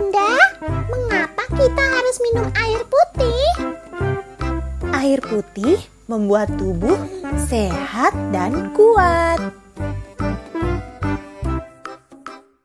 Bunda, mengapa kita harus minum air putih? Air putih membuat tubuh sehat dan kuat.